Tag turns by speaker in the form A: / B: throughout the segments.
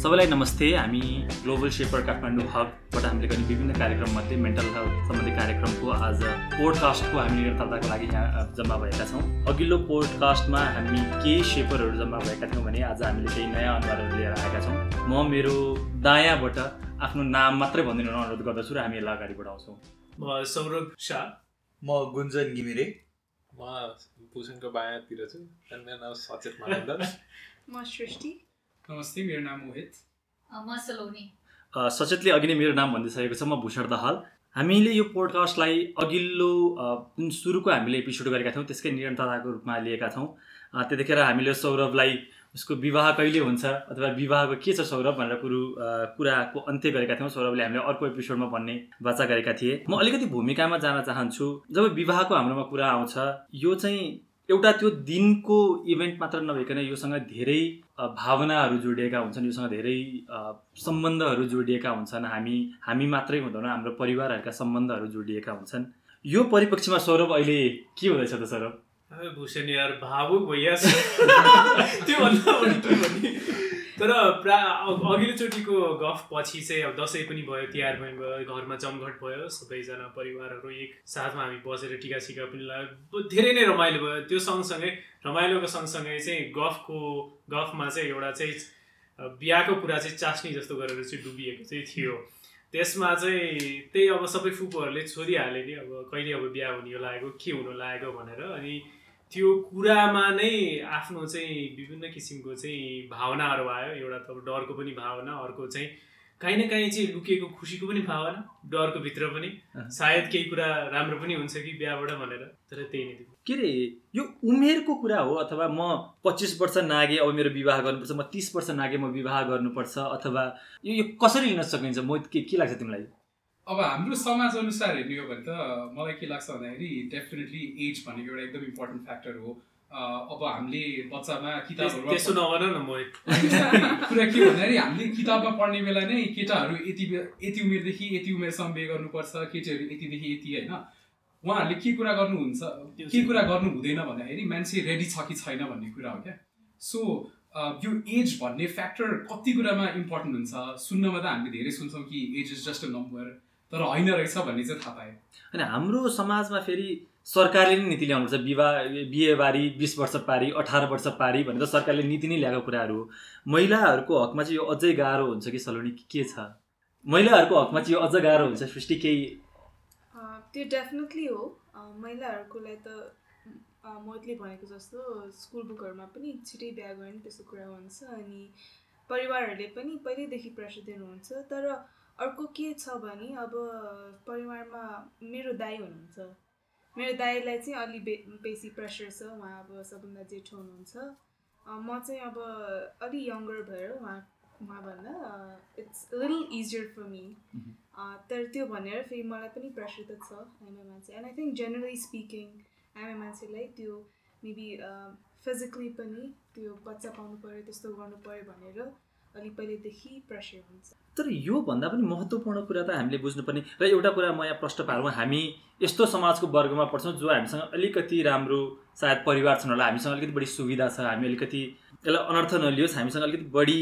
A: सबैलाई नमस्ते। हामी ग्लोबल सेपर काठमाडौँ हबबाट हामीले गर्ने विभिन्न कार्यक्रममध्ये मेन्टल हेल्थ सम्बन्धी कार्यक्रमको आज पोडकास्टको हामी निरन्तरताको लागि यहाँ जम्मा भएका छौँ। अघिल्लो पोडकास्टमा हामी केही सेपरहरू जम्मा भएका थियौँ भने आज हामीले केही नयाँ अनुहारहरू लिएर आएका छौँ। म मेरो दायाँबाट आफ्नो नाम मात्रै भनिदिनु अनुरोध गर्दछु र हामी यसलाई अगाडि बढाउँछौँ।
B: म सौरभ शाह।
C: म गुन्जन घिमिरे।
D: म भूषणको बायाँतिर छु। अनि मेरो नाम सचेत
E: म सृष्टि।
B: नमस्ते मेरो नाम मोहित।
E: म सलोनी।
A: सचेतले अघि नै मेरो नाम भनिदिइसकेको छ म भूषण दहाल। हामीले यो पोडकास्टलाई अघिल्लो जुन सुरुको हामीले एपिसोड गरेका थियौँ त्यसकै निरन्तरताको रूपमा लिएका छौँ अ, त्यतिखेर हामीले सौरभलाई उसको विवाह कहिले हुन्छ अथवा विवाहको के छ सौरभ भनेर कुरो कुराको अन्त्य गरेका थियौँ। सौरभले हामीले अर्को एपिसोडमा भन्ने वाचा गरेका थिए। म अलिकति भूमिकामा जान चाहन्छु जब विवाहको हाम्रोमा कुरा आउँछ यो चाहिँ एउटा त्यो दिनको इभेन्ट मात्र नभइकन योसँग धेरै भावनाहरू जोडिएका हुन्छन् योसँग धेरै सम्बन्धहरू जोडिएका हुन्छन्। हामी हामी मात्रै हुँदैनौँ हाम्रो परिवारहरूका सम्बन्धहरू जोडिएका हुन्छन्। यो परिप्रेक्ष्यमा सौरभ अहिले के हुँदैछ त सौरभ?
B: भूषण यार भावुक भइहाल्छ त्योभन्दा तर प्रा अघिल्लोचोटिको गफ पछि चाहिँ अब दसैँ पनि भयो तिहार पनि भयो घरमा जमघट भयो सबैजना परिवारहरू एक साथमा हामी बसेर टिका सिका पनि लाग्यो धेरै नै रमाइलो भयो। त्यो सँगसँगै रमाइलोको सँगसँगै चाहिँ गफको गफमा चाहिँ एउटा चाहिँ बिहाको कुरा चाहिँ चास्नी जस्तो गरेर चाहिँ डुबिएको चाहिँ थियो। त्यसमा चाहिँ त्यही अब सबै फुपूहरूले छोडिहाले नि अब कहिले अब बिहा हुने लागेको के हुनु लागेको भनेर अनि त्यो कुरामा नै आफ्नो चाहिँ विभिन्न किसिमको चाहिँ भावनाहरू आयो। एउटा त अब डरको पनि भावना अर्को चाहिँ काहीँ न काहीँ चाहिँ लुकेको खुसीको पनि भावना डरको भित्र पनि। सायद केही कुरा राम्रो पनि हुन्छ कि बिहाबाट भनेर तर त्यही नै
A: के अरे यो उमेरको कुरा हो अथवा म पच्चिस वर्ष नागे अब मेरो विवाह गर्नुपर्छ म तिस वर्ष नागे म विवाह गर्नुपर्छ अथवा यो यो कसरी लिन सकिन्छ? म के के लाग्छ तिमीलाई?
F: अब हाम्रो समाज अनुसार हेर्ने हो भने त मलाई के लाग्छ भन्दाखेरि डेफिनेटली एज भनेको एउटा एकदम इम्पोर्टेन्ट फ्याक्टर हो। अब हामीले बच्चामा किताबहरू कुरा के भन्दाखेरि हामीले किताबमा पढ्ने बेला नै केटाहरू यति यति उमेरदेखि यति उमेरसम्म बिहे गर्नुपर्छ केटीहरू यतिदेखि यति होइन। उहाँहरूले के कुरा गर्नुहुन्छ के कुरा गर्नु हुँदैन भन्दाखेरि मान्छे रेडी छ कि छैन भन्ने कुरा हो क्या। सो यो एज भन्ने फ्याक्टर कति कुरामा इम्पोर्टेन्ट हुन्छ सुन्नमा त हामीले धेरै सुन्छौँ कि age is just a number तर होइन रहेछ भन्ने चाहिँ थाहा पाएँ।
A: अनि हाम्रो समाजमा फेरि सरकारले नै नीति ल्याउनुपर्छ। विवाह बिहेबारी बिस वर्ष पारी अठार वर्ष पारी भनेर सरकारले नीति नै ल्याएको कुराहरू। हो महिलाहरूको हकमा चाहिँ यो अझै गाह्रो हुन्छ कि सलोनी? कि छ? महिलाहरूको हकमा चाहिँ यो अझ गाह्रो हुन्छ? सृष्टि केही
E: अ, त्यो डेफिनेटली हो। अ, महिलाहरूको लागि त मोहितले भनेको जस्तो स्कुल बुकहरूमा पनि छिटै बिहा गऱ्यो भने त्यस्तो कुरा हुन्छ। अनि परिवारहरूले पनि पहिल्यैदेखि प्रेसर दिनुहुन्छ। तर अर्को के छ भने अब परिवारमा मेरो दाई हुनुहुन्छ। मेरो दाईलाई चाहिँ अलि बे बेसी प्रेसर छ उहाँ अब सबभन्दा जेठो हुनुहुन्छ। म चाहिँ अब अलि यङ्गर भएर उहाँ उहाँभन्दा it's little easier for me तर त्यो भनेर फेरि मलाई पनि प्रेसर त छ आमा मान्छे। And I think generally speaking आमा मान्छेलाई त्यो मेबी फिजिकली पनि त्यो बच्चा पाउनु पऱ्यो त्यस्तो गर्नु पऱ्यो भनेर अलिक पहिल्यैदेखि प्रेसर हुन्छ।
A: तर योभन्दा पनि महत्त्वपूर्ण कुरा त हामीले बुझ्नुपर्ने र एउटा कुरा म यहाँ प्रश्न पारौँ हामी यस्तो समाजको वर्गमा पर्छौँ जो हामीसँग अलिकति राम्रो सायद परिवार छन् होला हामीसँग अलिकति बढी सुविधा छ हामी अलिकति यसलाई अनर्थ नलियोस् हामीसँग अलिकति बढी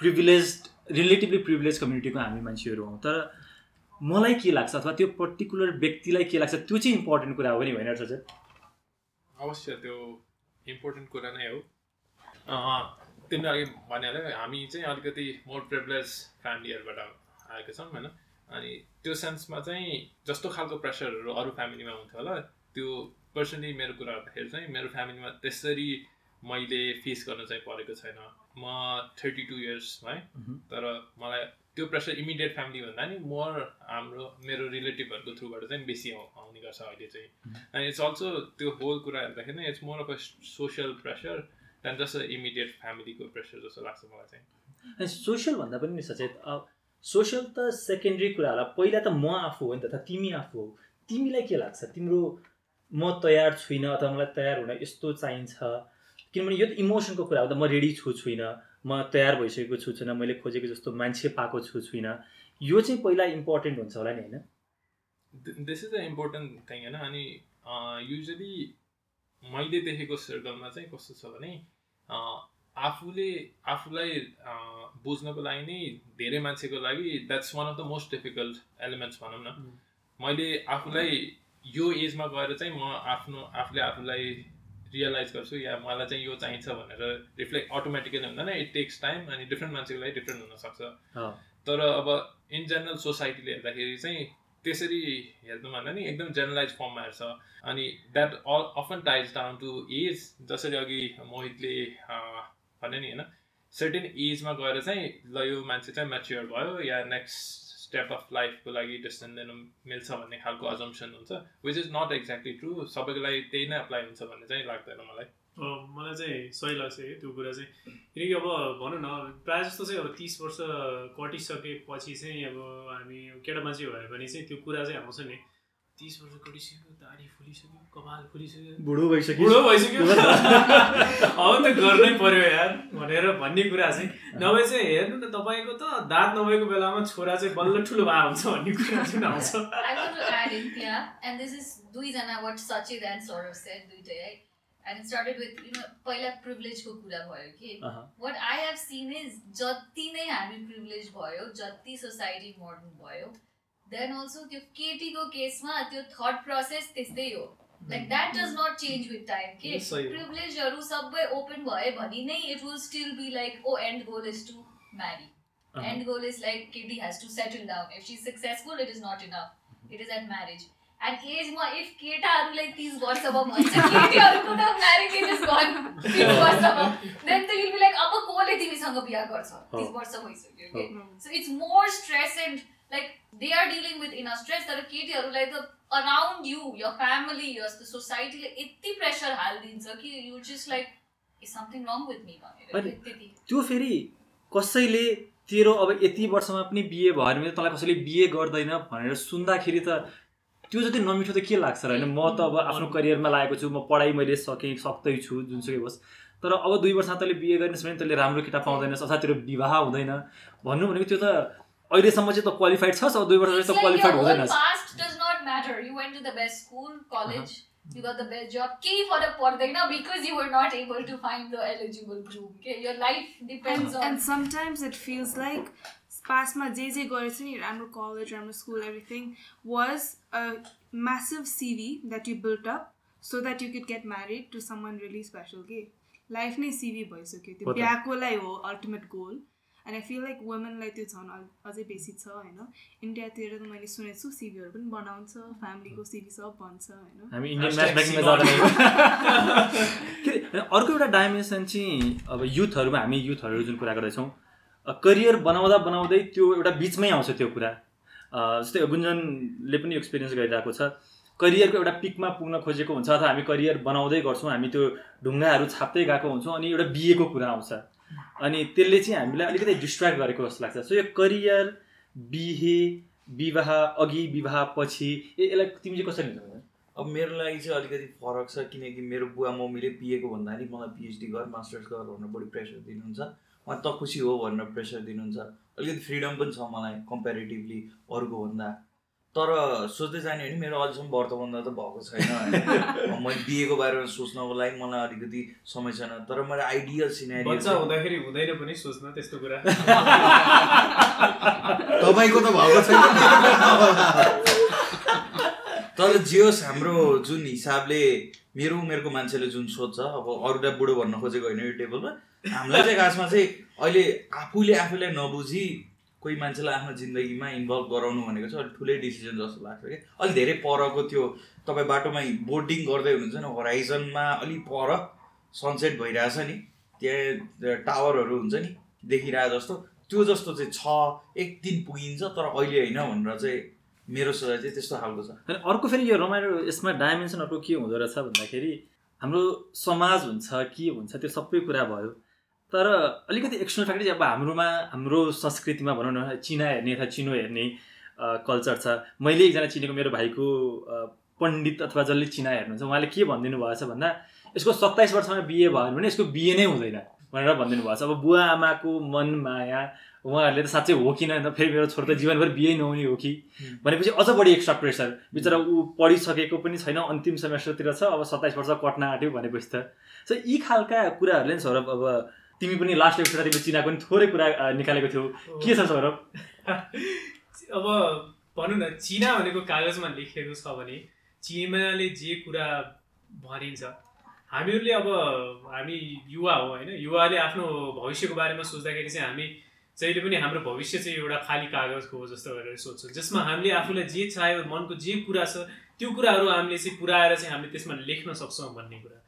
A: प्रिभिलेज रिलेटिभली प्रिभिलेज कम्युनिटीको हामी मान्छेहरू हौँ। तर मलाई के लाग्छ अथवा त्यो पर्टिकुलर व्यक्तिलाई के लाग्छ त्यो चाहिँ इम्पोर्टेन्ट कुरा हो नि होइन
D: अवश्य त्यो इम्पोर्टेन्ट कुरा नै हो। तिमीले अघि भनिहाल्यो हामी चाहिँ अलिकति मोर प्रिभिलेज फ्यामिलीहरूबाट आएका छौँ होइन। अनि त्यो सेन्समा चाहिँ जस्तो खालको प्रेसरहरू अरू फ्यामिलीमा हुन्थ्यो होला त्यो पर्सनली मेरो कुरा गर्दाखेरि चाहिँ मेरो फ्यामिलीमा त्यसरी मैले फेस गर्न चाहिँ परेको छैन। म थर्टी टू इयर्स है
A: मह्म।
D: तर मलाई त्यो प्रेसर इमिडिएट फ्यामिली भन्दा नि मोर हाम्रो मेरो रिलेटिभहरूको थ्रुबाट चाहिँ बेसी आउ- आउने गर्छ अहिले चाहिँ। अनि इट्स अल्सो त्यो होल कुरा हेर्दाखेरि नै it's more of a social pressure than just a immediate फ्यामिलीको प्रेसर जस्तो लाग्छ मलाई चाहिँ
A: सोसियल भन्दा पनि नि सचेत सोसियल त सेकेन्ड्री कुरा होला। पहिला त म आफू हो नि त तिमी आफू हो। तिमीलाई के लाग्छ? तिम्रो म तयार छुइनँ अथवा मलाई तयार हुन यस्तो चाहिन्छ। किनभने यो त इमोसनको कुरा हो त म रेडी छु छुइनँ। म तयार भइसकेको छु छुइनँ मैले खोजेको जस्तो मान्छे पाएको छु छुइनँ। यो चाहिँ पहिला इम्पोर्टेन्ट हुन्छ होला नि होइन?
D: This is the important thing होइन? अनि युजली मैले देखेको सर्कलमा चाहिँ कस्तो छ भने आफूले आफूलाई बुझ्नको लागि नै धेरै मान्छेको लागि that's one of the most difficult elements भनौँ न। मैले आफूलाई यो एजमा गएर चाहिँ म आफ्नो आफूले आफूलाई रियलाइज गर्छु या मलाई चाहिँ यो चाहिन्छ भनेर रिफ्लेक्ट अटोमेटिकली हुँदैन। इट टेक्स टाइम अनि डिफ्रेन्ट मान्छेको लागि डिफ्रेन्ट हुनसक्छ। तर अब इन जेनरल सोसाइटीले हेर्दाखेरि चाहिँ त्यसरी हेर्नु भन्दा नि एकदम जेनरलाइज फर्ममा हेर्छ अनि that all often ties down to age जसरी अघि मोहितले अँ, भन्यो नि होइन सर्टेन एजमा गएर चाहिँ ल यो मान्छे चाहिँ म्याच्योर भयो या नेक्स्ट स्टेप अफ लाइफको लागि डिसिजन लिनु मिल्छ भन्ने खालको अजम्सन हुन्छ which is not exactly true सबैको लागि त्यही नै एप्लाई हुन्छ भन्ने चाहिँ लाग्दैन मलाई।
B: मलाई चाहिँ सही लाग्छ कि त्यो कुरा चाहिँ। किनकि अब भनौँ न प्रायः जस्तो चाहिँ अब तिस वर्ष कटिसकेपछि चाहिँ अब हामी केटा मान्छे भयो भने चाहिँ त्यो कुरा चाहिँ आउँछ नि। तिस वर्ष कटिसक्यो दाढी फुलिसक्यो कपाल फुलिसक्यो।
A: बुढो भइसक्यो।
B: बुढो भइसक्यो। अब त गर्नै पर्यो यार भनेर भन्ने कुरा चाहिँ। नभए चाहिँ हेर्नु न तपाईँको त दाँत नभएको बेलामा छोरा चाहिँ बल्ल ठुलो भए हुन्छ भन्ने कुरा चाहिँ आउँछ।
G: दुईजना and Saurav said दुइटै है and it started with you know पहिला प्रिभिलेजको कुरा भयो कि
A: अहँ।
G: what I have seen is जति नै हामी प्रिभिलेज भयो जति सोसाइटी मोडर्न भयो देन अल्सो त्यो केटीको केसमा त्यो थट प्रोसेस त्यस्तै हो like that does not change with time के
B: सही हो।
G: प्रिभिलेजहरू सबै ओपन भए भने नै it will still be like oh end goal is to marry
A: अहँ।
G: end goal is like Kitty has to settle down. If she's successful, it is not enough. It is at marriage. Ma if केटाहरूलाई तिस वर्षमा भन्छ केटीहरूको त marriage as is gun तिस वर्षमा। Then त विल बी लाइक अब कसले तिमीसँग बिहा गर्छ? तिस वर्ष भइसक्यो so it's more stress and like they are dealing with in stress तर केटीहरूलाई त अराउन्ड यु यर फ्यामिली सोसाइटीले यति प्रेसर हालिदिन्छ कि you just like is something wrong with me भनेर
A: त्यो फेरि कसैले तेरो अब यति वर्षमा पनि बिहे भयो भने तँलाई कसैले बिहे गर्दैन भनेर सुन्दाखेरि त त्यो जति नमिठो त के लाग्छ र म त अब आफ्नो करियरमा लागेको छु म पढाइ मैले सके सक्दैछु जुन चाहिँ होस्। तर अब दुई वर्षमा तैँले बिए गर्नुहोस् भने त्यसले राम्रो किताब पाउँदैन अर्थात् त्यो विवाह हुँदैन। भन्नु भनेको त्यो त अहिलेसम्म चाहिँ त क्वालिफाइड छस् अब दुई वर्ष
G: चाहिँ
A: त
E: छुड हुँदैन पासमा जे जे गरेछ नि राम्रो कलेज राम्रो school everything was a massive CV that you built up so that you could get married to someone really special के लाइफ नै सिभी भइसक्यो त्यो। बिहाकोलाई हो ultimate goal and I feel like वुमेनलाई त्यो झन् अझ- अझै बेसी छ होइन? इन्डियातिर त मैले सुनेको छु सिभीहरू पनि बनाउँछ फ्यामिलीको सिभी सब भन्छ होइन?
A: अर्को एउटा डाइमेन्सन चाहिँ अब युथहरूमा हामी युथहरू जुन कुरा गर्दैछौँ करियर बनाउँदा बनाउँदै त्यो एउटा बिचमै आउँछ त्यो कुरा। जस्तै गुन्जनले पनि एक्सपिरियन्स गरिरहेको छ। करियरको एउटा पिकमा पुग्न खोजेको हुन्छ अथवा हामी करियर बनाउँदै गर्छौँ हामी त्यो ढुङ्गाहरू छाप्दै गएको हुन्छौँ अनि एउटा बिहेको कुरा आउँछ। अनि त्यसले चाहिँ हामीलाई अलिकति डिस्ट्र्याक्ट गरेको जस्तो लाग्छ। सो यो करियर बिहे विवाह अघि विवाह पछि ए- यसलाई तिमी चाहिँ कसरी लिन्छौ
C: अब मेरो लागि चाहिँ अलिकति फरक छ किनकि मेरो बुवा मम्मीले पिएको भन्दाखेरि मलाई पिएचडी गर मास्टर्स गर भनेर बढी प्रेसर दिनुहुन्छ। उहाँ त खुसी हो भनेर प्रेसर दिनुहुन्छ। अलिकति फ्रिडम पनि छ मलाई कम्पेरिटिभली अरूको भन्दा तर सोच्दै जाने हो भने मेरो अझसम्म व्रतबन्ध त भएको छैन होइन। मैले बिहेको बारेमा सोच्नको लागि मलाई अलिकति समय छैन। तर मेरो आइडियल सिनेरी
B: हुँदाखेरि हुँदैन पनि सोच्न त्यस्तो कुरा।
C: तपाईँको त भएको छैन। तर जे होस् हाम्रो जुन हिसाबले मेरो उमेरको मान्छेले जुन सोध्छ अब अरूलाई बुढो भन्न खोजेको होइन यो टेबलमा हामीलाई चाहिँ खासमा चाहिँ अहिले आफूले आफूलाई नबुझी कोही मान्छेलाई आफ्नो जिन्दगीमा इन्भल्भ गराउनु भनेको चाहिँ अलिक ठुलै डिसिजन जस्तो लाग्छ कि। अलिक धेरै परको त्यो तपाईँ बाटोमा बोर्डिङ गर्दै हुनुहुन्छ नि होराइजनमा अलिक पर सनसेट भइरहेछ नि त्यहाँ टावरहरू हुन्छ नि देखिरहेको जस्तो। त्यो जस्तो चाहिँ छ एक दिन पुगिन्छ तर अहिले होइन भनेर चाहिँ मेरो सोचाइ चाहिँ त्यस्तो खालको छ।
A: अनि अर्को फेरि यो रमाइलो यसमा डाइमेन्सन अर्को के हुँदो रहेछ भन्दाखेरि हाम्रो समाज हुन्छ के हुन्छ त्यो सबै कुरा भयो। तर अलिकति एक्सटर्नल फ्याक्टर चाहिँ अब हाम्रोमा हाम्रो संस्कृतिमा भनौँ न चिना हेर्ने अथवा चिनो हेर्ने कल्चर छ। मैले एकजना चिनेको मेरो भाइको पण्डित अथवा जसले चिना हेर्नुहुन्छ उहाँले के भनिदिनु भएछ भन्दा यसको सत्ताइस वर्षमा बिहे भयो भने यसको बिहे नै हुँदैन भनेर भनिदिनु भएको छ। अब बुवा आमाको मन माया उहाँहरूले त साँच्चै हो कि न फेरि मेरो छोरो त जीवनभर बिहे नहुने हो कि? भनेपछि अझ बढी एक्स्ट्रा प्रेसर। बिचरा ऊ पढिसकेको पनि छैन अन्तिम सेमेस्टरतिर छ अब सत्ताइस वर्ष कट्न आँट्यो भनेपछि त। सो यी खालका कुराहरूले नि सौरभ अब तिमी पनि लास्ट एपिसोडमा तिमीले चिनाको पनि थोरै कुरा निकालेको थियौ। के छ सौरभ?
B: अब भनौँ न चिना भनेको कागजमा लेखिएको छ भने चिनाले जे कुरा भनिन्छ हामीहरूले अब हामी युवा हो होइन युवाले आफ्नो भविष्यको बारेमा सोच्दाखेरि चाहिँ हामी जहिले पनि हाम्रो भविष्य चाहिँ एउटा खाली कागजको हो जस्तो गरेर सोध्छौँ। जसमा हामीले आफूलाई जे चाह्यो मनको जे कुरा छ त्यो कुराहरू हामीले चाहिँ पुऱ्याएर चाहिँ हामीले त्यसमा लेख्न सक्छौँ भन्ने कुरा।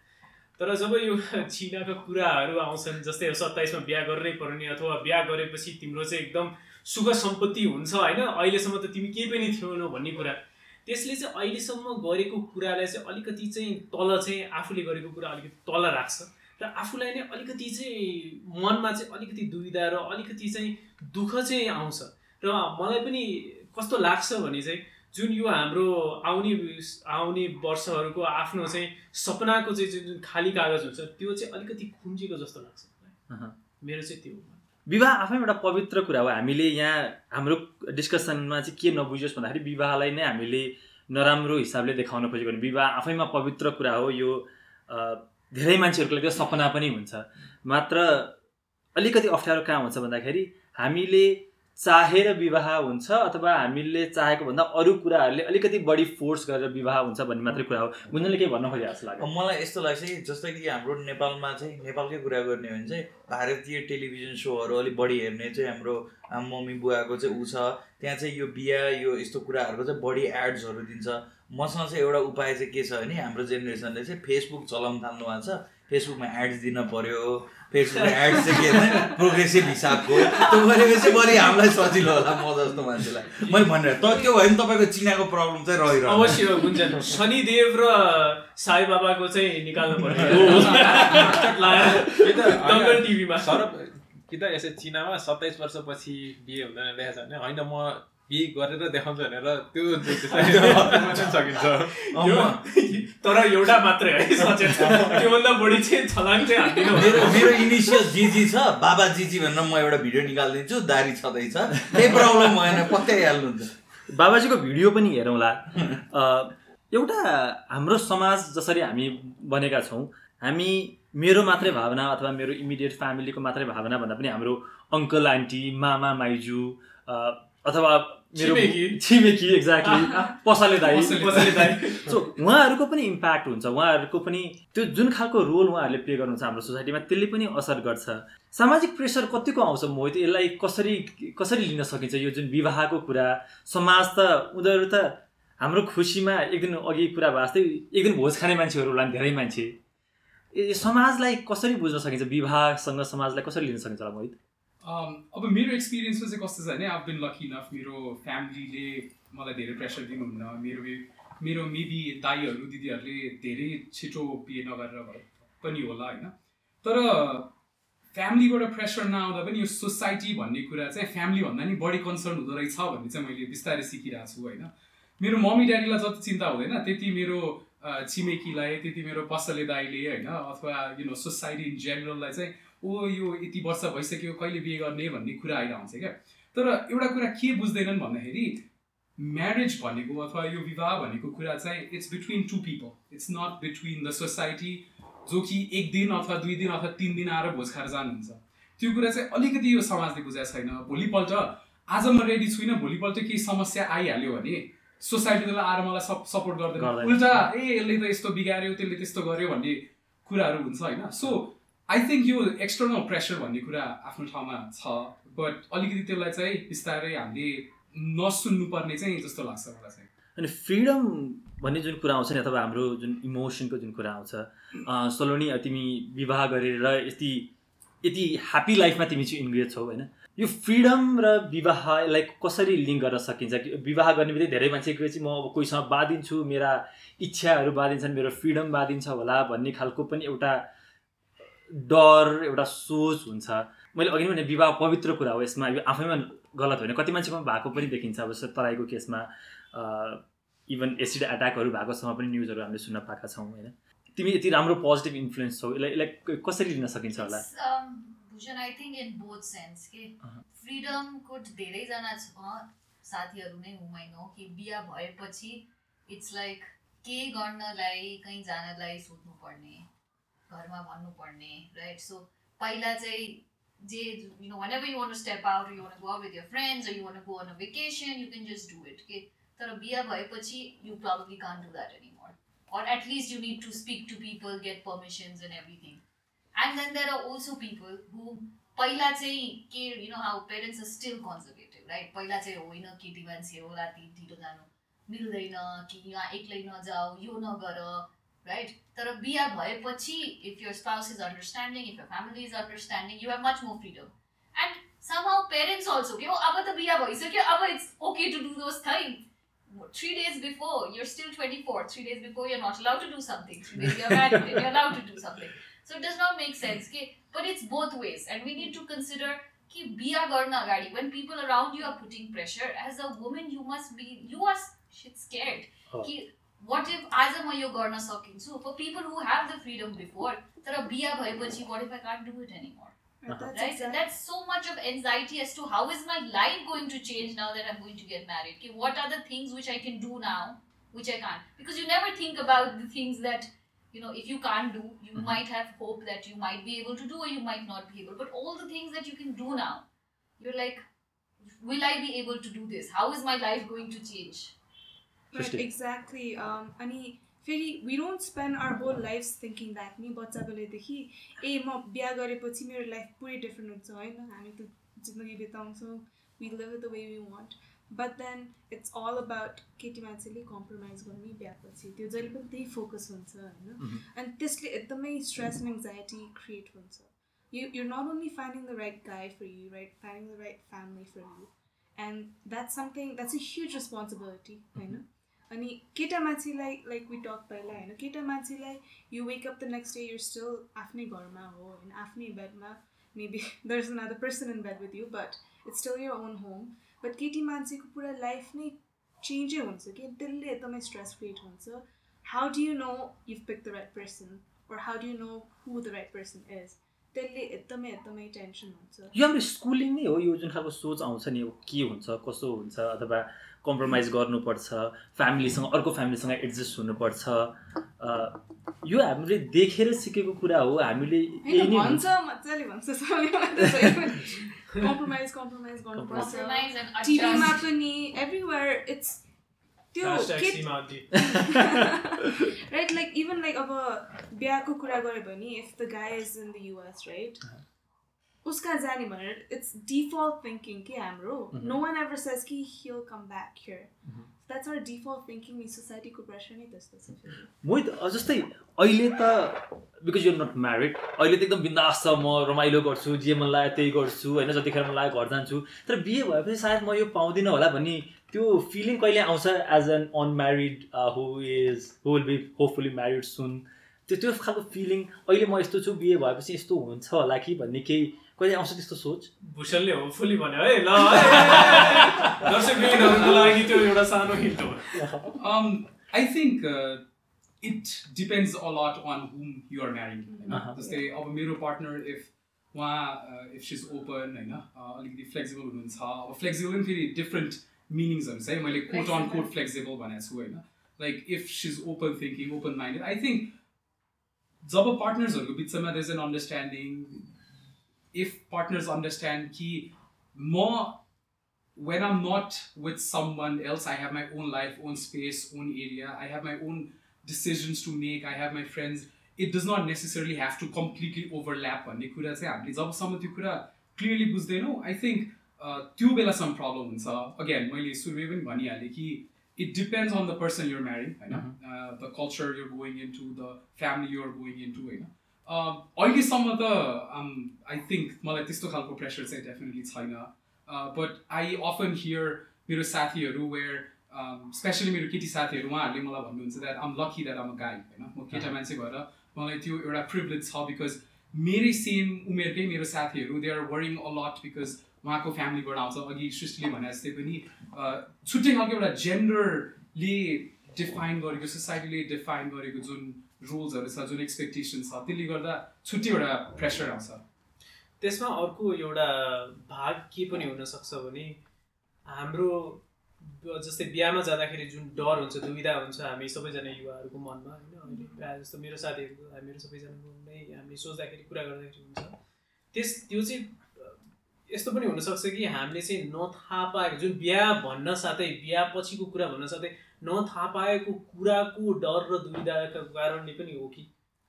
B: तर जब यो चिनाको कुराहरू आउँछन् जस्तै सत्ताइसमा बिहा गर्नै पर्ने अथवा बिहा गरेपछि तिम्रो चाहिँ एकदम सुख सम्पत्ति हुन्छ होइन? अहिलेसम्म त तिमी केही पनि थिएनौ भन्ने कुरा। त्यसले चाहिँ अहिलेसम्म गरेको कुरालाई चाहिँ अलिकति चाहिँ तल चाहिँ आफूले गरेको कुरा अलिकति तल राख्छ। र आफूलाई नै अलिकति चाहिँ मनमा चाहिँ अलिकति दुविधा र अलिकति चाहिँ दुःख चाहिँ आउँछ। र मलाई पनि कस्तो लाग्छ भने चाहिँ जुन यो हाम्रो आउने आउने वर्षहरूको आफ्नो चाहिँ सपनाको चाहिँ जुन जुन खाली कागज हुन्छ त्यो चाहिँ अलिकति खुम्जिएको जस्तो लाग्छ। मेरो चाहिँ त्यो हो।
A: विवाह आफैमा एउटा पवित्र कुरा हो। हामीले यहाँ हाम्रो डिस्कसनमा चाहिँ के नबुझोस् भन्दाखेरि विवाहलाई नै हामीले नराम्रो हिसाबले देखाउन खोजेको विवाह आफैमा पवित्र कुरा हो। यो धेरै मान्छेहरूको लागि त सपना पनि हुन्छ। मात्र अलिकति अप्ठ्यारो कहाँ हुन्छ भन्दाखेरि हामीले चाहेर विवाह हुन्छ अथवा हामीले चाहेको भन्दा अरू कुराहरूले अलिकति बढी फोर्स गरेर विवाह हुन्छ भन्ने मात्रै कुरा हो। गुन्जनले केही भन्न खोजे जस्तो लाग्यो।
C: मलाई यस्तो लाग्छ कि जस्तै कि हाम्रो नेपालमा चाहिँ नेपालकै कुरा गर्ने हो भने चाहिँ भारतीय टेलिभिजन सोहरू अलिक बढी हेर्ने चाहिँ हाम्रो मम्मी बुवाको चाहिँ ऊ छ। त्यहाँ चाहिँ यो बिहा यो यस्तो कुराहरूको चाहिँ बढी एड्सहरू दिन्छ। मसँग चाहिँ एउटा उपाय चाहिँ के छ भने हाम्रो जेनेरेसनले चाहिँ फेसबुक चलाउन थाल्नु भएको छ। फेसबुकमा एड्स दिन पर्यो फेसबुकमा एड्स चाहिँ के भने प्रोग्रेसिभ हिसाबको। त्यो गरेपछि बढी हामीलाई सजिलो होला म जस्तो मान्छेलाई। मैले भनेर। त त्यो भयो भने तपाईँको चिनाको प्रब्लम चाहिँ रहिरहन्छ।
B: अवश्य गुन्जन शनिदेव र साई बाबाको चाहिँ निकाल्नु पर्यो टिभीमा।
D: सरब कि त यसै चिनामा सत्ताइस वर्षपछि बिहे हुँदैन देखाएको छ भने। होइन म बिहे गरेर देखाउँछु भनेर त्यो सकिन्छ।
B: तर एउटा मात्रै है सचेत। त्योभन्दा बढी चाहिँ छलाङ चाहिँ हान्दिनँ।
C: मेरो मेरो इनिसियल जिजी छ बाबा जिजी भनेर म एउटा भिडियो निकालिदिन्छु दारी छँदैछ। केही प्रब्लम भएन पत्याइहाल्नुहुन्छ
A: बाबाजीको भिडियो पनि हेरौँला। अ, एउटा हाम्रो समाज जसरी हामी बनेका छौँ हामी मेरो मात्रै भावना अथवा मेरो इमिडिएट फ्यामिलीको मात्रै भावना भन्दा पनि हाम्रो अङ्कल आन्टी मामा माइजू अ, अथवा मेरो
B: छिमेकी।
A: एक्ज्याक्टली पसले दाइ सो उहाँहरूको पनि इम्प्याक्ट हुन्छ। उहाँहरूको पनि त्यो जुन खालको रोल उहाँहरूले प्ले गर्नुहुन्छ हाम्रो सोसाइटीमा त्यसले पनि असर गर्छ। सामाजिक प्रेसर कतिको आउँछ? मोहित यसलाई कसरी कसरी लिन सकिन्छ? यो जुन विवाहको कुरा समाज त उनीहरू त हाम्रो खुसीमा एक दिन अघि कुरा भयो जस्तै एक दिन भोज खाने मान्छेहरू होला नि धेरै मान्छे। समाजलाई कसरी बुझ्न सकिन्छ? विवाहसँग समाजलाई कसरी लिन सकिन्छ होला मोहित?
F: अब मेरो एक्सपिरियन्समा चाहिँ कस्तो छ भने आई बिन लकी इनफ मेरो फ्यामिलीले मलाई धेरै प्रेसर दिनुहुन्न। मेरो मेरो मेबी दाईहरू दिदीहरूले धेरै छिटो बिहे नगरेर भए पनि होला होइन? तर फ्यामिलीबाट प्रेसर नआउँदा पनि यो सोसाइटी भन्ने कुरा चाहिँ फ्यामिलीभन्दा नि बढी कन्सर्न हुँदो रहेछ भन्ने चाहिँ मैले बिस्तारै सिकिरहेको छु होइन? मेरो मम्मी ड्याडीलाई जति चिन्ता हुँदैन त्यति मेरो छिमेकीलाई त्यति मेरो पसले दाईले होइन? अथवा यु नो सोसाइटी इन जेनरललाई चाहिँ ओ यो यति वर्ष भइसक्यो कहिले बिहे गर्ने भन्ने कुरा आइरहन्छ क्या। तर एउटा कुरा के बुझ्दैनन् भन्दाखेरि म्यारेज भनेको अथवा यो विवाह भनेको कुरा चाहिँ it's between two people it's not between the society जो कि एक दिन अथवा दुई दिन अथवा तिन दिन आएर भोज खाएर जानुहुन्छ। त्यो कुरा चाहिँ अलिकति यो समाजले बुझाएको छैन। भोलिपल्ट आज म रेडी छुइनँ भोलिपल्ट केही समस्या आइहाल्यो भने सोसाइटीले आएर मलाई सप सपोर्ट गर्दैन।
A: गर्दैन।
F: उल्टा ए यसले त यस्तो बिगाऱ्यो त्यसले त्यस्तो गर्यो भन्ने कुराहरू हुन्छ होइन? सो आई थिङ्क यो एक्सटर्नल प्रेसर भन्ने कुरा आफ्नो ठाउँमा छ बट अलिकति त्यसलाई चाहिँ बिस्तारै हामीले नसुन्नु पर्ने चाहिँ जस्तो लाग्छ मलाई चाहिँ।
A: अनि फ्रिडम भन्ने जुन कुरा आउँछ नि अथवा हाम्रो जुन इमोसनको जुन कुरा आउँछ सलोनी तिमी विवाह गरेर यति यति ह्याप्पी लाइफमा तिमी चाहिँ इन्गेज छौ होइन? यो फ्रिडम र विवाहलाई कसरी लिङ्क गर्न सकिन्छ? कि विवाह गर्ने बित्तिकै धेरै मान्छे गएपछि म अब कोहीसँग बाँधिन्छु मेरा इच्छाहरू बाँधिन्छन् मेरो फ्रिडम बाँधिन्छ होला भन्ने खालको पनि एउटा डर एउटा सोच हुन्छ। मैले अघि नै भने विवाह पवित्र कुरा हो यसमा। यो आफैमा गलत होइन। कति मान्छेकोमा भएको पनि देखिन्छ। अब जस्तो तराईको केसमा इभन एसिड एट्याकहरू भएकोसँग पनि न्युजहरू हामीले सुन्न पाएका छौँ होइन। तिमी यति राम्रो पोजिटिभ इन्फ्लुएन्स छौ। यसलाई यसलाई कसरी लिन सकिन्छ होला?
G: Bhushan I think in both sense के। फ्रिडमको धेरैजना छ साथीहरू नै हुँ कि बिहा भएपछि इट्स लाइक केही गर्नलाई कहीँ जानलाई सोध्नु पर्ने घरमा भन्नुपर्ने राइट सो पहिला चाहिँ जे you know whenever you want step out you want go out with your friends you want go on a vacation you can just do it के तर बिहा भएपछि you probably can't do that any more at least you need to speak to people, get permissions and everything. And then there are also people who पहिला चाहिँ के you know how parents are still conservative right पहिला चाहिँ होइन केटी मान्छे हो राति ढिलो जानु मिल्दैन कि यहाँ एक्लै नजाऊ यो नगर राइट तर बिहा भएपछि if your spouse is understanding if your family is understanding you have much more freedom and somehow parents also के हो अब त बिहा भइसक्यो अब it's okay to do those thing three days before you're still 24 three days before you're not allowed to do something three days you're married and you're allowed to do something so it does not make sense okay? but it's both ways and we need to consider कि बिहा गर्न अगाडि when people around you are putting pressure as a woman you must be you are shit scared
A: Oh.
G: कि what if आज म यो गर्न सकिन्छु for people who have the freedom before तर बिहा भएपछि what if I can't do it anymore
E: Right, that's
G: right? So
E: exact-
G: that's so much of anxiety as to how is my life going to change now that I'm going to get married. Okay, what are the things which I can do now, which I can't? Because you never think about the things that you know if you can't do, you
A: Mhm.
G: might have hope that you might be able to do, or you might not be able. But all the things that you can do now, you're like, will I be able to do this? How is my life going to change?
E: Um, अनि फेरि we don't spend our whole life thinking that नि बच्चा बेलादेखि ए म बिहा गरेपछि मेरो life पुरै डिफ्रेन्ट हुन्छ होइन हामी त जिन्दगी बिताउँछौँ we live the way we want but then it's all about केटी मान्छेले कम्प्रोमाइज गर्ने बिहापछि त्यो जहिले पनि त्यही फोकस हुन्छ होइन. अनि त्यसले एकदमै स्ट्रेस एन्ड एङ्जाइटी क्रिएट हुन्छ you you're not only finding the right guy for you right finding the right family for you. And that's something that's a huge responsibility होइन अनि केटा मान्छेलाई लाइक वी टक पहिला होइन? केटा मान्छेलाई you wake up the next day you're still आफ्नै घरमा हो होइन? आफ्नै बेडमा maybe there is another person in bed with you but it's still your own home but केटी मान्छेको पुरा लाइफ नै चेन्जै हुन्छ कि? त्यसले एकदमै स्ट्रेस क्रिएट हुन्छ। How do you know you pick the right person or how do you know who the right person is? त्यसले एकदमै एकदमै टेन्सन हुन्छ।
A: यो हाम्रो स्कुलिङ नै हो। यो जुन खालको सोच आउँछ नि के हुन्छ कसो हुन्छ अथवा कम्प्रोमाइज गर्नुपर्छ फ्यामिलीसँग अर्को फ्यामिलीसँग एडजस्ट हुनुपर्छ। यो हामीले देखेर सिकेको कुरा हो हामीले.
E: राइट लाइक इभन लाइक अब बिहाको कुरा गऱ्यो भने if the guy is in the US right उसका जाने भनेर इट्स डिफल्ट थिङ्किङ के हाम्रो. नो वान एभर सेज कि he'll come back
A: here.
E: That's our default thinking सोसाइटीको pressure नै त्यस्तो छ
A: मै त जस्तै अहिले त बिकज युर नट म्यारिड अहिले त एकदम बिन्दास छ म रमाइलो गर्छु जे मन लाग्यो त्यही गर्छु होइन? जतिखेर मन लाग्यो घर जान्छु। तर बिहे भएपछि सायद म यो पाउँदिनँ होला भन्ने त्यो फिलिङ कहिले आउँछ as an unmarried who is who will be hopefully married soon त्यो त्यो खालको फिलिङ अहिले म यस्तो छु बिहे भएपछि यस्तो हुन्छ होला कि भन्ने केही कहिले आउँछ त्यस्तो सोच
B: भूषणले होपफुली भन्यो है ल है। दर्शकबिनहरूको लागि त्यो एउटा सानो हिन्ट हो
F: I think it depends a lot on whom you are marrying. होइन
A: Uh-huh.
F: जस्तै अब मेरो पार्टनर इफ उहाँ इफ सिज ओपन होइन uh, अलिकति फ्लेक्सिबल हुनुहुन्छ अब फ्लेक्सिबल पनि फेरि डिफ्रेन्ट मिनिङ्सहरू छ है मैले कोट अन कोट फ्लेक्सिबल भनेको छु होइन like if she's open thinking open minded I think जब पार्टनर्सहरूको बिचमा there's an understanding if partners understand कि म when I'm not with someone else, I have my own life, own space, own area. I have my own decisions to make. I have my friends. It does not necessarily have to completely overlap भन्ने कुरा चाहिँ हामीले जबसम्म त्यो कुरा clearly बुझ्दैनौँ I think त्यो बेलासम्म प्रब्लम हुन्छ अगेन मैले सुरुमै पनि भनिहालेँ कि it depends on the person you're marrying होइन the culture you're going into the family you're going into होइन Uh, अहिलेसम्म त आई थिङ्क मलाई त्यस्तो खालको प्रेसर चाहिँ डेफिनेटली छैन. बट आई अफन हियर मेरो साथीहरू वेयर स्पेसली मेरो केटी साथीहरू उहाँहरूले मलाई भन्नुहुन्छ that I'm lucky that I'm a guy होइन? म केटा मान्छे भएर मलाई त्यो एउटा प्रिभिलेज छ बिकज मेरै सेम उमेरकै मेरो साथीहरू they are worrying a lot because उहाँको फ्यामिलीबाट आउँछ अघि सृष्टिले भने जस्तै पनि अ, छुट्टै खालको एउटा जेन्डरले डिफाइन गरेको सोसाइटीले डिफाइन गरेको जुन रुल्सहरू छ जुन एक्सपेक्टेसन छ त्यसले गर्दा छुट्टै एउटा प्रेसर आउँछ।
B: त्यसमा अर्को एउटा भाग के पनि हुनसक्छ भने हाम्रो जस्तै बिहामा जाँदाखेरि जुन डर हुन्छ दुविधा हुन्छ हामी सबैजना युवाहरूको मनमा होइन अहिले प्रायः जस्तो मेरो साथीहरूको मेरो सबैजनाको नै हामीले सोच्दाखेरि कुरा गर्दाखेरि हुन्छ। त्यस त्यो चाहिँ यस्तो पनि हुनसक्छ कि हामीले चाहिँ नथाहा पाएको जुन बिहा भन्न साथै बिहा पछिको कुरा भन्न साथै नथाहा पाएको कुराको डर र दुविधाका कारणले पनि हो कि।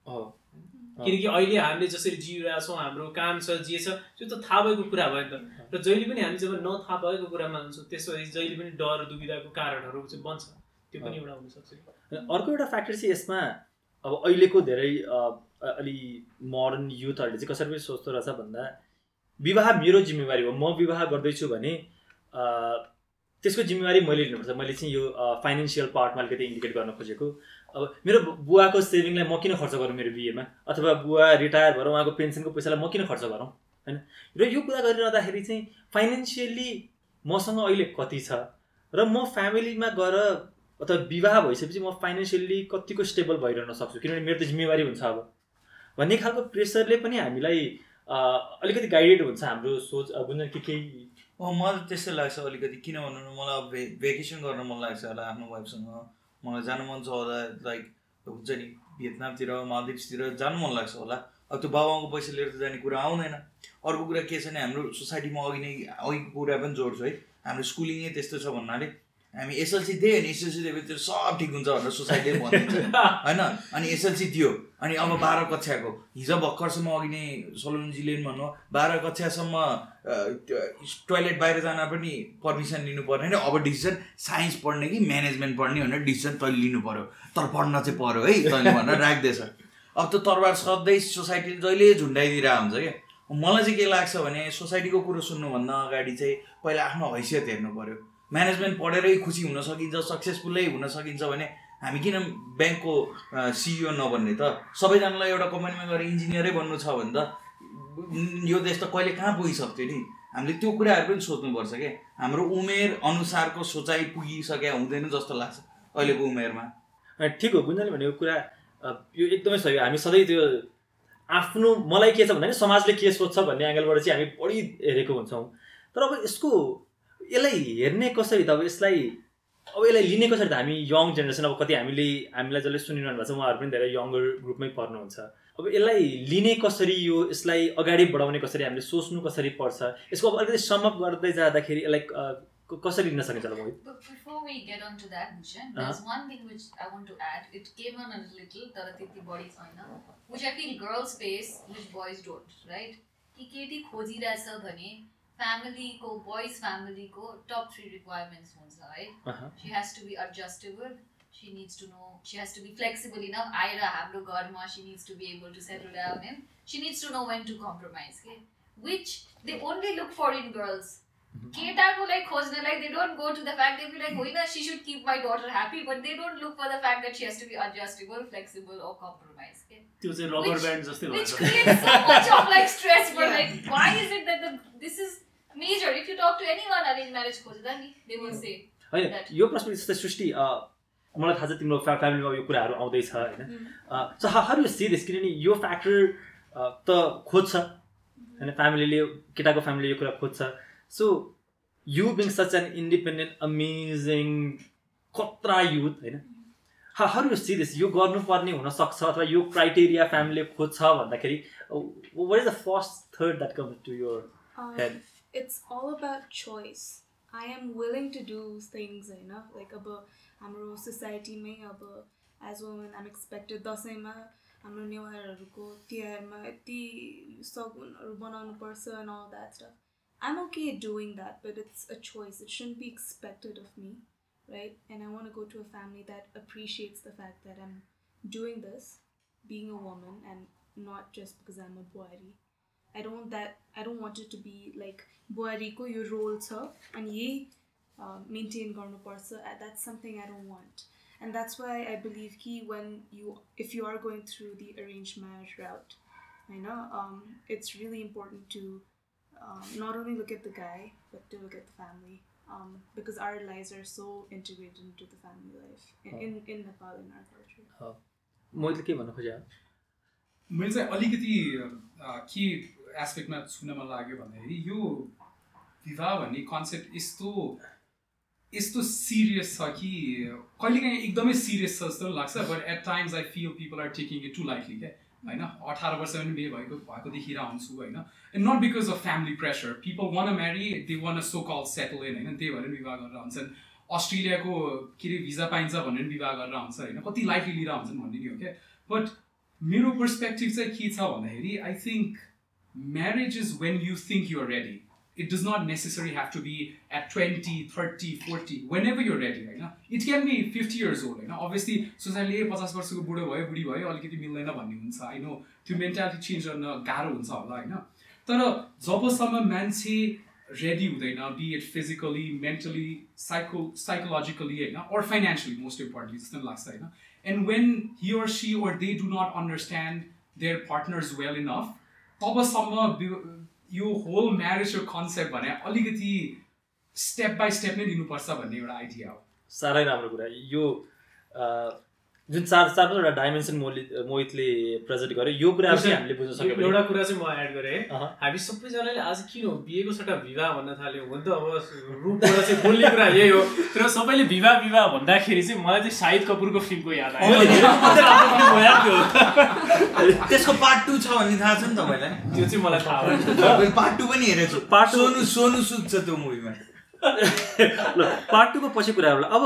B: किनकि अहिले हामीले जसरी जिइरहेछौँ हाम्रो काम छ जे छ त्यो त थाहा भएको कुरा भयो नि त। र जहिले पनि हामी जब नथाहा भएको कुरामा हुन्छौँ त्यसपछि जहिले पनि डर दुविधाको कारणहरू चाहिँ बन्छ। त्यो पनि एउटा हुनसक्छ
A: अर्को एउटा फ्याक्टर चाहिँ यसमा अब अहिलेको धेरै अलि मोडर्न युथहरूले चाहिँ कसरी पनि सोच्दो रहेछ भन्दा विवाह मेरो जिम्मेवारी हो। म विवाह गर्दैछु भने त्यसको जिम्मेवारी मैले लिनुपर्छ। मैले चाहिँ यो फाइनेन्सियल पार्टमा अलिकति इन्डिकेट गर्न खोजेको। अब मेरो बुवाको सेभिङलाई म किन खर्च गरौँ मेरो बिहेमा? अथवा बुवा रिटायर भएर उहाँको पेन्सनको पैसालाई म किन खर्च गरौँ? होइन? र यो कुरा गरिरहँदाखेरि चाहिँ फाइनेन्सियल्ली मसँग अहिले कति छ? र म फ्यामिलीमा गएर अथवा विवाह भइसकेपछि म फाइनेन्सियल्ली कतिको स्टेबल भइरहन सक्छु? किनभने मेरो त जिम्मेवारी हुन्छ अब। भन्ने खालको प्रेसरले पनि हामीलाई अलिकति गाइडेड हुन्छ हाम्रो सोच अब के केही
C: मलाई त्यस्तै लाग्छ अलिकति किन भन्नु मलाई अब भे भेकेसन गर्न मन लाग्छ होला आफ्नो वाइफसँग मलाई जानु मन छ होला लाइक हुन्छ नि भियतनामतिर मालदिप्सतिर जानु मन लाग्छ होला। अब त्यो बाबाको पैसा लिएर त जाने कुरा आउँदैन। अर्को कुरा के छ भने हाम्रो सोसाइटीमा अघि नै अघिको कुरा पनि जोड्छु है। हाम्रो स्कुलिङै त्यस्तो छ भन्नाले हामी एसएलसी दियो अनि एसएलसी दिएपछि त्यो सब ठिक हुन्छ भनेर सोसाइटीले भनिदिन्छ। होइन? अनि एसएलसी दियो। अनि अब बाह्र कक्षाको। हिजो भर्खरसम्म अघि नै सलोनजीले पनि भन्नु बाह्र कक्षासम्म टोइलेट बाहिर जान पनि पर्मिसन लिनु पर्ने अब डिसिजन साइन्स पढ्ने कि म्यानेजमेन्ट पढ्ने भनेर डिसिजन तैँले लिनु पऱ्यो तर पढ्न चाहिँ पऱ्यो है तैँले भनेर राख्दैछ। अब त्यो तरबार सधैँ सोसाइटीले जहिले झुन्डाइदिरहेको हुन्छ क्या। मलाई चाहिँ के लाग्छ भने सोसाइटीको कुरो सुन्नुभन्दा अगाडि चाहिँ पहिला आफ्नो हैसियत हेर्नु पऱ्यो म्यानेजमेन्ट पढेरै खुसी हुन सकिन्छ सक्सेसफुल्लै हुन सकिन्छ भने हामी किन ब्याङ्कको सिइओ नबन्ने त? सबैजनालाई एउटा कम्पनीमा गएर इन्जिनियरै बन्नु छ भने त यो देश त कहिले कहाँ पुगिसक्थ्यो नि? हामीले त्यो कुराहरू पनि सोच्नुपर्छ क्या हाम्रो उमेर अनुसारको सोचाइ पुगिसके हुँदैन जस्तो लाग्छ अहिलेको उमेरमा।
A: ठिक हो गुन्जनले भनेको कुरा यो एकदमै सही हामी सधैँ त्यो आफ्नो मलाई के छ भन्दाखेरि समाजले के सोध्छ भन्ने एङ्गलबाट चाहिँ हामी बढी हेरेको हुन्छौँ। तर अब यसको यसलाई हेर्ने कसरी त अब यसलाई अब यसलाई लिने कसरी त हामी यङ जेनेरेसन अब कति हामीले हामीलाई जसले सुनिरहनु भएको छ उहाँहरू पनि धेरै यङ्गर ग्रुपमै पर्नुहुन्छ। अब यसलाई लिने कसरी यो यसलाई अगाडि बढाउने कसरी हामीले सोच्नु कसरी पर्छ? यसको अब अलिकति समअप गर्दै जाँदाखेरि यसलाई अ, कसरी लिन सकिन्छ होला मोहित?
G: Get on to that, Bhushan, there's one thing which I want to add. It came on a little, तर त्यति बढी छैन। Girls face, which boys don't, right? कि केटी खोजिरहेछ भने फ्यामिलीको बोइज फ्यामिलीको टप थ्री रिक्वायरमेन्ट्स हुन्छ है
A: अहँ।
G: She has to be adjustable she needs to know she has to be flexible enough आएर हाम्रो घरमा she needs to be able to settle down and she needs to know when to compromise के which they only look for in girls केटाको लागि खोज्नलाई they don't go to the fact they be like होइन she should keep my daughter happy but they don't look for the fact that she has to be adjustable flexible or compromise के
B: त्यो चाहिँ rubber band जस्तै
G: which
B: भएको
G: creates so much of like stress for
E: Yeah.
G: like why is it that the this is major? If you talk to anyone arranged marriage खोज्दा नि they will say
A: होइन यो प्रश्न जस्तै सृष्टि अ, मलाई थाहा छ तिम्रो फ्या फ्यामिलीमा यो कुराहरू आउँदैछ होइन। So how you see this किनभने यो फ्याक्टर त खोज्छ। होइन फ्यामिलीले केटाको फ्यामिलीले यो कुरा खोज्छ। So you being such an independent amazing खतरा युथ होइन। हाउ यु सी दिस यो गर्नुपर्ने हुनसक्छ अथवा यो क्राइटेरिया फ्यामिलीले खोज्छ भन्दाखेरि what is the first third that comes to your
E: Um,
A: head
E: it's all about choice. I am willing to do things, you know, like अब हाम्रो सोसाइटीमै अब एज वुमेन आम एक्सपेक्टेड दसैँमा हाम्रो नेवारहरूको तिहारमा यति सगुनहरू बनाउनु पर्छ and all that stuff I'm okay doing that but it's a choice it should be expected of me right? And I want to go to a family that appreciates the fact that I'm doing this, being a woman, and not just because I'm a boari. I don't want that. I don't want it to be like boari ko your role cha and ye uh, maintain parcha. Uh, That's something I don't want, and that's why I believe ki when you if you are going through the arranged marriage route, I know um, it's really important to um, not only look at the guy but to look at the family um, because our lives are so integrated into the family life in, in, in Nepal in our culture.
A: मैले के भन्न खोजेँ।
F: मैले चाहिँ अलिकति a, के एस्पेक्टमा छुन मन लाग्यो भन्दाखेरि यो विवाह भन्ने कन्सेप्ट यस्तो यस्तो सिरियस छ कि कहिलेकाहीँ एकदमै सिरियस छ जस्तो लाग्छ but at times I feel people are taking it too lightly क्या होइन? अठार वर्ष पनि बिहे भएको भएको देखेर आउँछु होइन? And not because of family pressure people want marry they want so call settle in होइन? त्यही भएर विवाह गरेर आउँछन् अस्ट्रेलियाको के अरे भिजा पाइन्छ भनेर विवाह गरेर आउँछ होइन? कति लाइटली लिएर आउँछन् भन्ने नि हो क्या? बट मेरो पर्सपेक्टिभ चाहिँ के छ भन्दाखेरि I think marriage is when you think you're ready does not necessary have to be at twenty thirty forty whenever you're ready होइन it can be fifty years old होइन अभियसली सोसाइटीले ए पचास वर्षको बुढो भयो बुढी भयो अलिकति मिल्दैन भन्ने हुन्छ। आई नो त्यो मेन्टालिटी चेन्ज गर्न गाह्रो हुन्छ होला होइन? तर जबसम्म मान्छे रेडी हुँदैन be it physically mentally psycho psychologically होइन? अर फाइनेन्सियली मोस्ट इम्पोर्टेन्टली जस्तो लाग्छ होइन? And when he or she or they do not understand their partners well enough तबसम्म यो होल म्यारेजको कन्सेप्ट भने अलिकति स्टेप बाई स्टेप नै लिनुपर्छ भन्ने एउटा आइडिया हो।
A: साह्रै राम्रो कुरा। यो जुन चार चार पाँचवटा डाइमेन्सन मोहित मोहितले प्रेजेन्ट गर्यो यो कुरा पनि हामीले बुझ्न सक्यो
B: एउटा कुरा चाहिँ म एड गरेँ। हामी सबैजनाले आज किन हो बिहेको सट्टा विवाह भन्न थाल्यो? हुन त अब रूपबाट चाहिँ बोल्ने कुरा यही हो। तर सबैले विवाह विवाह भन्दाखेरि चाहिँ मलाई चाहिँ शाहिद कपुरको फिल्मको याद आयो।
C: त्यसको पार्ट टू छ भन्ने थाहा छ नि तपाईँलाई?
B: त्यो चाहिँ मलाई थाहा भयो
C: पार्ट टू पनि हेरेको छु
A: two-
C: सोनु सोनु सुद छ त्यो मुभीमा
A: ल पार्ट टूको पछि कुरा होला। अब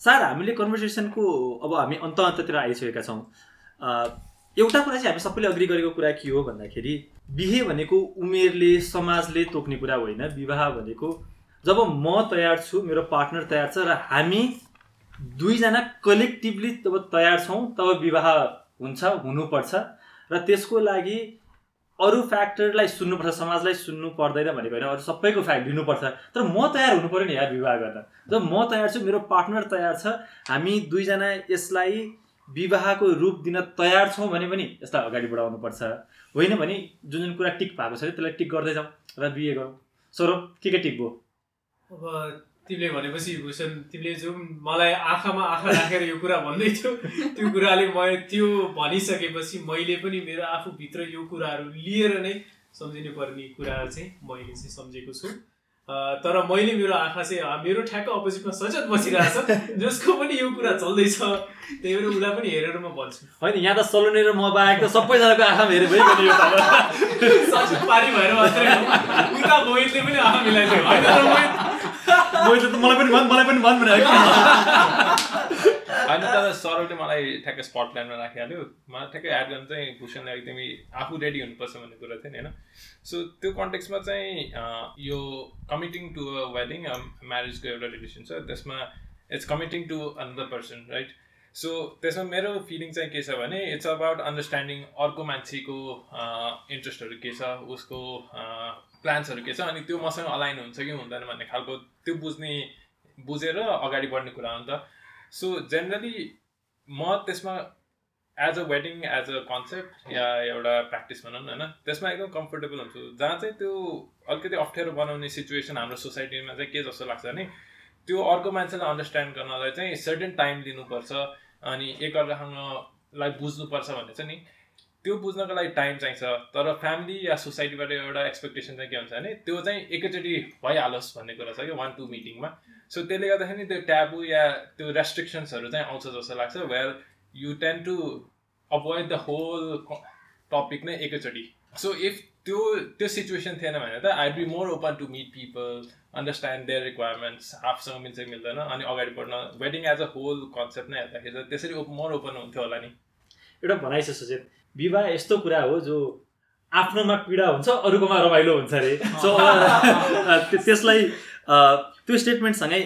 A: सर हामीले कन्भर्सेसनको अब हामी अन्त अन्ततिर आइसकेका छौँ। एउटा कुरा चाहिँ हामी सबैले अग्री गरेको कुरा के हो भन्दाखेरि बिहे भनेको उमेरले समाजले तोक्ने कुरा होइन विवाह भनेको जब म तयार छु मेरो पार्टनर तयार छ र हामी दुईजना कलेक्टिभली तब तयार छौँ तब विवाह हुन्छ हुनुपर्छ र त्यसको लागि अरू फ्याक्टरलाई सुन्नुपर्छ समाजलाई सुन्नु पर्दैन भनेको होइन। अरू सबैको फ्याक्ट लिनुपर्छ। तर म तयार हुनु पऱ्यो नि यार विवाह गर्न। जब म तयार छु मेरो पार्टनर तयार छ। हामी दुईजना यसलाई विवाहको रूप दिन तयार छौँ भने पनि यसलाई अगाडि बढाउनुपर्छ। होइन भने जुन जुन कुरा टिक भएको छ त्यसलाई टिक गर्दै जाउँ र बिहे गरौँ। सौरभ के के टिक भयो?
B: अब तिमीले भनेपछि भूषण तिमीले जुन मलाई आँखामा आँखा राखेर यो कुरा भन्दै थियो त्यो कुराले म त्यो भनिसकेपछि मैले पनि मेरो आफूभित्र यो कुराहरू लिएर नै सम्झिनु पर्ने कुराहरू चाहिँ मैले चाहिँ सम्झेको छु। तर मैले मेरो आँखा चाहिँ मेरो ठ्याक्क अपोजिटमा सचेत बसिरहेछ जसको पनि यो कुरा चल्दैछ त्यही भएर उसलाई पनि हेरेर म भन्छु।
A: होइन यहाँ त सलोनी र म बाहेक त सबैजनाको आँखामा हेऱ्यो भइगयो
B: सचेत पारी भएर मात्रै। उता मोहितले पनि आँखा मिलाइदियो। होइन
A: मलाई पनि मलाई पनि भन्
D: होइन तर सरले मलाई ठ्याक्कै स्पट प्लानमा राखिहाल्यो। मलाई ठ्याक्कै एड गर्नु चाहिँ भूषणलाई एकदमै आफू रेडी हुनुपर्छ भन्ने कुरा थियो नि होइन? सो त्यो कन्टेक्समा चाहिँ यो कमिटिङ टु अ वेडिङ म्यारेजको एउटा रिलेसन छ। त्यसमा it's committing to another person right so त्यसमा मेरो फिलिङ चाहिँ के छ भने इट्स अबाउट अन्डरस्ट्यान्डिङ अर्को मान्छेको इन्ट्रेस्टहरू के छ उसको प्लान्सहरू के छ अनि त्यो मसँग अलाइन हुन्छ कि हुँदैन भन्ने खालको त्यो बुझ्ने बुझेर अगाडि बढ्ने कुरा हो नि त। सो जेनरली म त्यसमा as a wedding as a concept या एउटा प्र्याक्टिस भनौँ न होइन त्यसमा एकदम कम्फोर्टेबल हुन्छु। जहाँ चाहिँ त्यो अलिकति अप्ठ्यारो बनाउने सिचुएसन हाम्रो सोसाइटीमा चाहिँ के जस्तो लाग्छ भने त्यो अर्को मान्छेलाई अन्डरस्ट्यान्ड गर्नलाई चाहिँ सर्टेन टाइम लिनुपर्छ अनि एकअर्कासँगलाई बुझ्नुपर्छ भन्ने छ नि त्यो बुझ्नको लागि टाइम चाहिन्छ। तर फ्यामिली या सोसाइटीबाट एउटा एक्सपेक्टेसन चाहिँ के हुन्छ भने त्यो चाहिँ एकैचोटि भइहालोस् भन्ने कुरा छ कि वान टू मिटिङमा सो त्यसले गर्दाखेरि त्यो ट्याबु या त्यो रेस्ट्रिक्सन्सहरू चाहिँ आउँछ जस्तो लाग्छ where you tend to avoid the whole topic नै एकैचोटि। सो इफ त्यो त्यो सिचुएसन थिएन भने त I be more open to meet people understand their requirements आफूसँग मिल्छ मिल्दैन अनि अगाडि बढ्न wedding as a whole concept नै हेर्दाखेरि चाहिँ त्यसरी मोर ओपन हुन्थ्यो होला नि।
A: एउटा भनाइ छ सुचेत विवाह यस्तो कुरा हो जो आफ्नोमा पीडा हुन्छ अरूकोमा रमाइलो हुन्छ अरे। सो त्यसलाई त्यो स्टेटमेन्टसँगै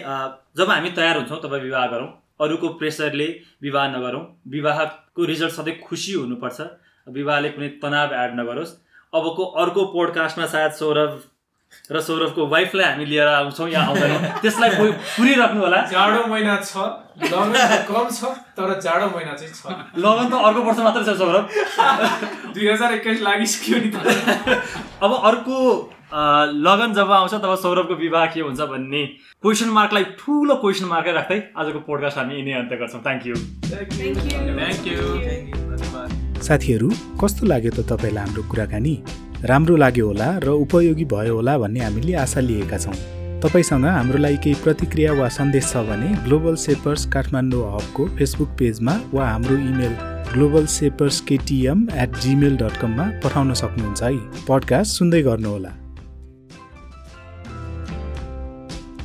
A: जब हामी तयार हुन्छौँ तब विवाह गरौँ। अरूको प्रेसरले विवाह नगरौँ। विवाहको रिजल्ट सधैँ खुसी हुनुपर्छ। विवाहले कुनै तनाव एड नगरोस्। अबको अर्को पोडकास्टमा सायद सौरभ र सौरभको वाइफलाई हामी लिएर आउँछौँ या आउँदैनौँ। त्यसलाई पु- पुरिराख्नु होला।
B: जाडो महिना छ कम छ तर जाडो महिना चाहिँ छ।
A: लगन त अर्को वर्ष मात्रै छ सौरभ।
B: दुई हजार एक्काइस लागिसक्यो नि त।
A: अब अर्को लगन जब आउँछ तब सौरभको विवाह के हुन्छ भन्ने क्वेसन मार्कलाई ठुलो क्वेसन मार्कै राख्दै आजको पोडकास्ट हामी यिनै अन्त्य गर्छौँ। Thank you
E: Thank you.
D: Thank you धन्यवाद
H: साथीहरू कस्तो लाग्यो त तपाईँलाई हाम्रो कुराकानी? राम्रो लाग्यो होला र उपयोगी भयो होला भन्ने हामीले आशा लिएका छौँ। तपाईँसँग हाम्रो लागि केही प्रतिक्रिया वा सन्देश छ भने ग्लोबल सेपर्स काठमाडौँ हबको फेसबुक पेजमा वा हाम्रो email Global Shapers KTM at Gmail dot कममा पठाउन सक्नुहुन्छ है। पडकास्ट सुन्दै गर्नुहोला।